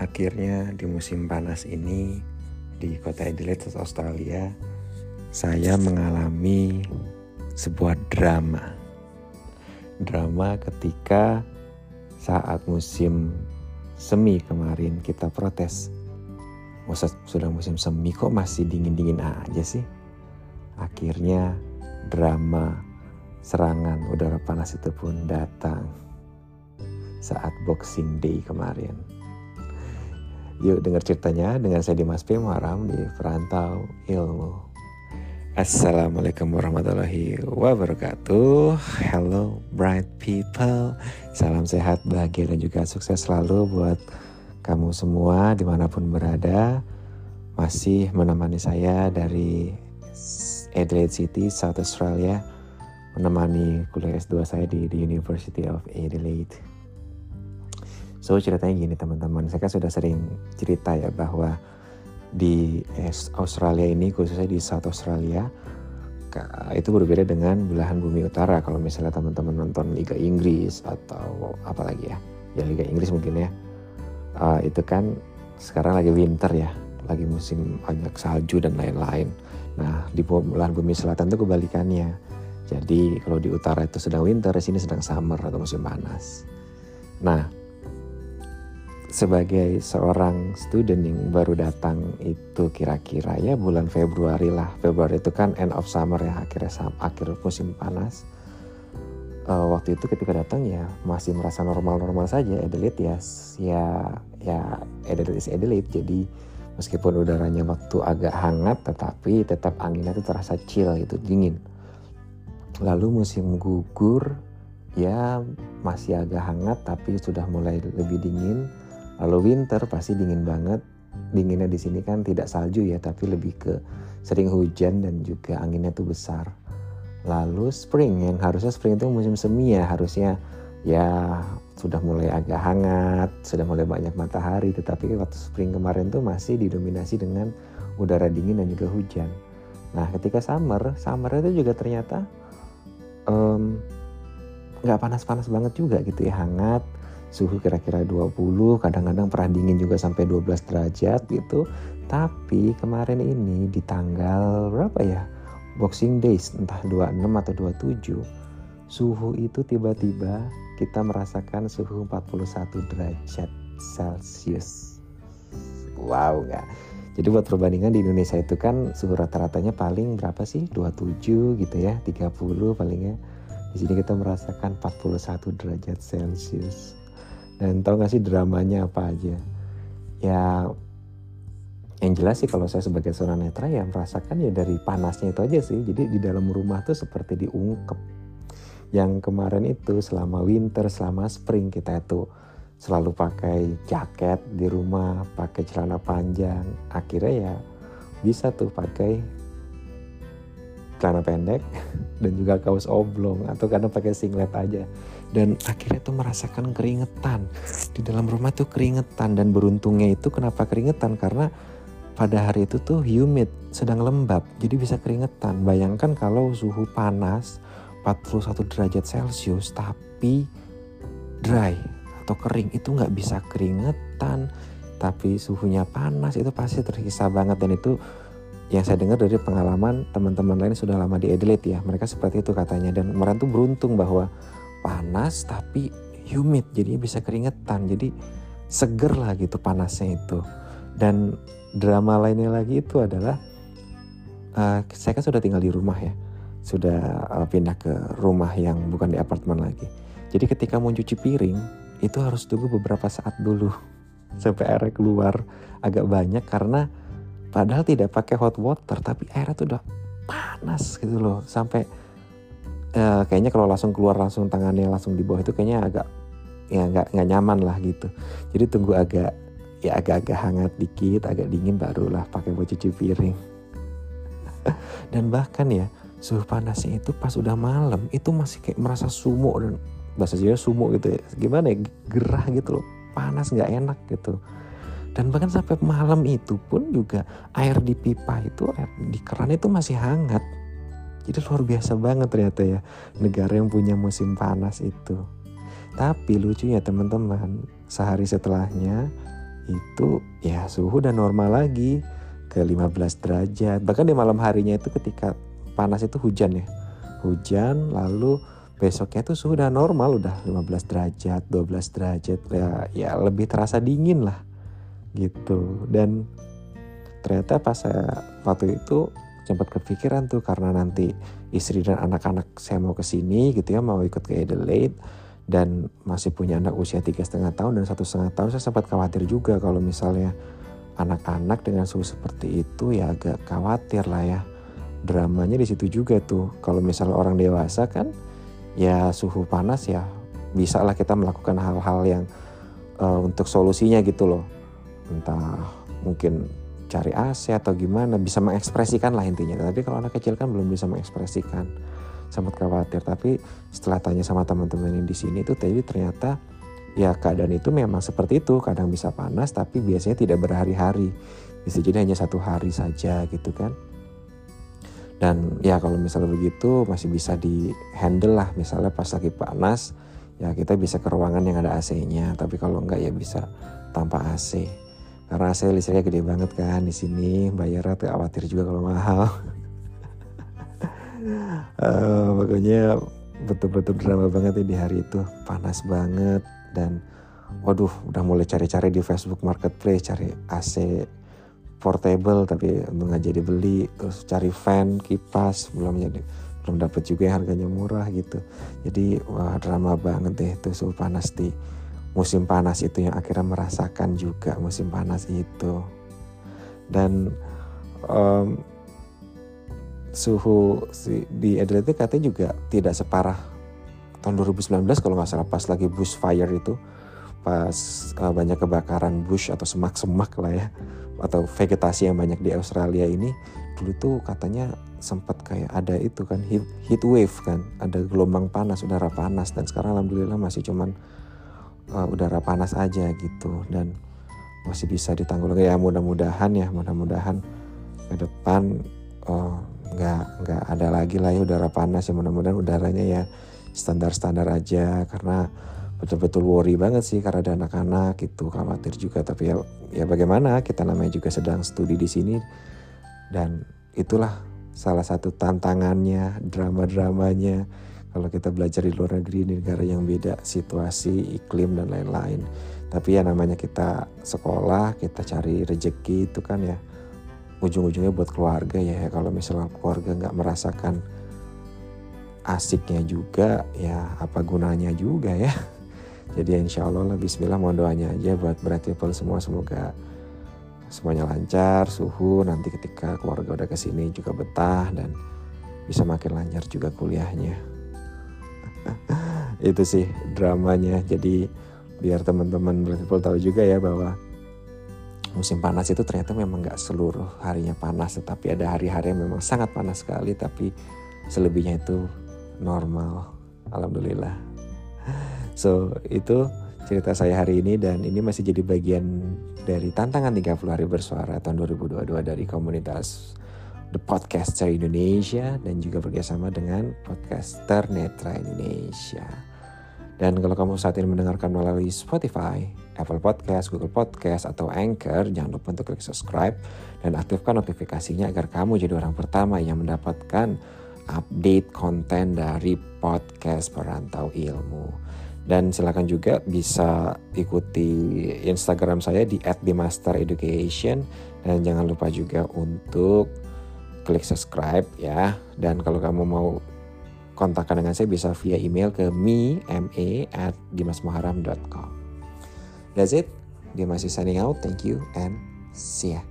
Akhirnya di musim panas ini di kota Adelaide, Australia, saya mengalami sebuah drama. Drama ketika saat musim semi kemarin kita protes. Sudah musim semi kok masih dingin-dingin aja sih? Akhirnya drama serangan udara panas itu pun datang saat Boxing Day kemarin. Yuk dengar ceritanya dengan saya Dimas P. Muharam di Perantau Ilmu. Assalamualaikum warahmatullahi wabarakatuh. Hello bright people. Salam sehat, bahagia dan juga sukses selalu buat kamu semua di mana pun berada. Masih menemani saya dari Adelaide City, South Australia. Menemani kuliah S2 saya di, di University of Adelaide. So ceritanya gini teman-teman, saya kan sudah sering cerita ya bahwa di Australia ini khususnya di South Australia itu berbeda dengan belahan bumi utara. Kalau misalnya teman-teman nonton Liga Inggris atau apa lagi ya ya Liga Inggris mungkin ya uh, itu kan sekarang lagi winter ya lagi musim banyak salju dan lain-lain. Nah di belahan bumi selatan itu kebalikannya. Jadi kalau di utara itu sedang winter di sini sedang summer atau musim panas. Nah sebagai seorang student yang baru datang itu kira-kira ya bulan Februari lah. Februari itu kan end of summer ya akhirnya akhir musim panas. Uh, waktu itu ketika datang ya masih merasa normal-normal saja Adelaide ya ya ya Adelaide is Adelaide jadi meskipun udaranya waktu agak hangat tetapi tetap anginnya itu terasa chill itu dingin. Lalu musim gugur ya masih agak hangat tapi sudah mulai lebih dingin Lalu winter pasti dingin banget. Dinginnya di sini kan tidak salju ya, tapi lebih ke sering hujan dan juga anginnya tuh besar. Lalu spring yang harusnya spring itu musim semi ya, harusnya ya sudah mulai agak hangat, sudah mulai banyak matahari, tetapi waktu spring kemarin tuh masih didominasi dengan udara dingin dan juga hujan. Nah, ketika summer, summer itu juga ternyata nggak um, panas-panas banget juga gitu ya, hangat, suhu kira-kira 20 kadang-kadang pernah dingin juga sampai 12 derajat gitu. Tapi kemarin ini di tanggal berapa ya? Boxing Days entah 26 atau 27 suhu itu tiba-tiba kita merasakan suhu 41 derajat Celcius wow gak jadi buat perbandingan di Indonesia itu kan suhu rata-ratanya paling berapa sih? 27 gitu ya 30 palingnya di sini kita merasakan 41 derajat Celcius dan tau gak sih dramanya apa aja? Ya yang jelas sih kalau saya sebagai seorang netra ya merasakan ya dari panasnya itu aja sih. Jadi di dalam rumah tuh seperti diungkep. Yang kemarin itu selama winter, selama spring kita itu selalu pakai jaket di rumah, pakai celana panjang. Akhirnya ya bisa tuh pakai celana pendek dan juga kaos oblong atau kadang pakai singlet aja dan akhirnya tuh merasakan keringetan. Di dalam rumah tuh keringetan. Dan beruntungnya itu kenapa keringetan? Karena pada hari itu tuh humid sedang lembab. Jadi bisa keringetan. Bayangkan kalau suhu panas 41 derajat celcius tapi dry atau kering itu nggak bisa keringetan. Tapi suhunya panas itu pasti tersiksa banget. Dan itu yang saya dengar dari pengalaman teman-teman lain sudah lama di Adelaide ya. Mereka seperti itu katanya. Dan kemarin tuh beruntung bahwa panas tapi humid jadi bisa keringetan. Jadi seger lah gitu panasnya itu. Dan drama lainnya lagi itu adalah uh, saya kan sudah tinggal di rumah ya. Sudah uh, pindah ke rumah yang bukan di apartemen lagi. Jadi ketika mau cuci piring itu harus tunggu beberapa saat dulu sampai airnya keluar agak banyak. Karena padahal tidak pakai hot water tapi airnya tuh udah panas gitu loh. Sampai uh, kayaknya kalau langsung keluar langsung tangannya langsung di bawah itu kayaknya agak ya nggak nggak nyaman lah gitu. Jadi tunggu agak ya agak-agak hangat dikit agak dingin barulah pakai buat cuci piring. Dan bahkan ya suhu panasnya itu pas udah malam itu masih kayak merasa sumuk dan bahasa Jawa sumuk gitu ya. Gimana ya? Gerah gitu loh. Panas nggak enak gitu. Dan bahkan sampai malam itu pun juga air di pipa itu air di keran itu masih hangat jadi luar biasa banget ternyata ya negara yang punya musim panas itu. Tapi lucunya teman-teman, sehari setelahnya itu ya suhu udah normal lagi ke 15 derajat. Bahkan di malam harinya itu ketika panas itu hujan ya. Hujan lalu besoknya tuh suhu udah normal udah 15 derajat, 12 derajat ya ya lebih terasa dingin lah gitu. Dan ternyata pas saya waktu itu sempat kepikiran tuh karena nanti istri dan anak-anak saya mau ke sini gitu ya mau ikut ke Adelaide dan masih punya anak usia tiga setengah tahun dan satu setengah tahun saya sempat khawatir juga kalau misalnya anak-anak dengan suhu seperti itu ya agak khawatir lah ya. Dramanya di situ juga tuh kalau misalnya orang dewasa kan ya suhu panas ya bisa lah kita melakukan hal-hal yang uh, untuk solusinya gitu loh. Entah mungkin cari AC atau gimana bisa mengekspresikan lah intinya. Tapi kalau anak kecil kan belum bisa mengekspresikan sempat khawatir. Tapi setelah tanya sama teman-teman yang di sini itu tadi ternyata ya keadaan itu memang seperti itu. Kadang bisa panas tapi biasanya tidak berhari-hari. Bisa jadi hanya satu hari saja gitu kan. Dan ya kalau misalnya begitu masih bisa di handle lah. Misalnya pas lagi panas ya kita bisa ke ruangan yang ada AC-nya tapi kalau enggak ya bisa tanpa AC karena AC listriknya gede banget kan di sini bayarnya tuh khawatir juga kalau mahal. Uh, betul-betul drama banget ya di hari itu panas banget dan waduh udah mulai cari-cari di Facebook Marketplace cari AC portable tapi nggak jadi beli terus cari fan kipas belum jadi belum dapat juga yang harganya murah gitu. Jadi wah drama banget deh tuh suhu panas di musim panas itu yang akhirnya merasakan juga musim panas itu. Dan um, suhu di Adelaide katanya juga tidak separah tahun 2019 kalau nggak salah pas lagi bushfire itu pas uh, banyak kebakaran bush atau semak-semak lah ya atau vegetasi yang banyak di Australia ini dulu tuh katanya sempat kayak ada itu kan heat, heat wave kan ada gelombang panas udara panas dan sekarang alhamdulillah masih cuman uh, udara panas aja gitu dan masih bisa ditanggulangi ya mudah-mudahan ya mudah-mudahan ke depan uh, nggak nggak ada lagi lah ya udara panas ya. Mudah-mudahan udaranya ya standar-standar aja karena betul-betul worry banget sih karena ada anak-anak itu khawatir juga. Tapi ya ya bagaimana kita namanya juga sedang studi di sini dan itulah salah satu tantangannya drama-dramanya kalau kita belajar di luar negeri di negara yang beda situasi iklim dan lain-lain. Tapi ya namanya kita sekolah kita cari rejeki itu kan ya ujung-ujungnya buat keluarga ya. Kalau misalnya keluarga nggak merasakan asiknya juga ya apa gunanya juga ya. Jadi insya Allah lah Bismillah mau doanya aja buat berat people semua. Semoga semuanya lancar suhu nanti ketika keluarga udah ke sini juga betah dan bisa makin lancar juga kuliahnya itu sih dramanya. Jadi biar teman-teman people tahu juga ya bahwa musim panas itu ternyata memang nggak seluruh harinya panas tetapi ada hari-hari yang memang sangat panas sekali tapi selebihnya itu normal. Alhamdulillah. So itu cerita saya hari ini dan ini masih jadi bagian dari tantangan 30 hari bersuara tahun 2022 dari komunitas The Podcaster Indonesia dan juga bekerjasama dengan Podcaster Netra Indonesia. Dan kalau kamu saat ini mendengarkan melalui Spotify, Apple Podcast, Google Podcast, atau Anchor, jangan lupa untuk klik subscribe dan aktifkan notifikasinya agar kamu jadi orang pertama yang mendapatkan update konten dari podcast Perantau Ilmu. Dan silakan juga bisa ikuti Instagram saya di @dimastereducation dan jangan lupa juga untuk klik subscribe ya. Dan kalau kamu mau kontakkan dengan saya bisa via email ke me, me at dimasmuharam.com. That's it. Dia masih signing out. Thank you and see ya.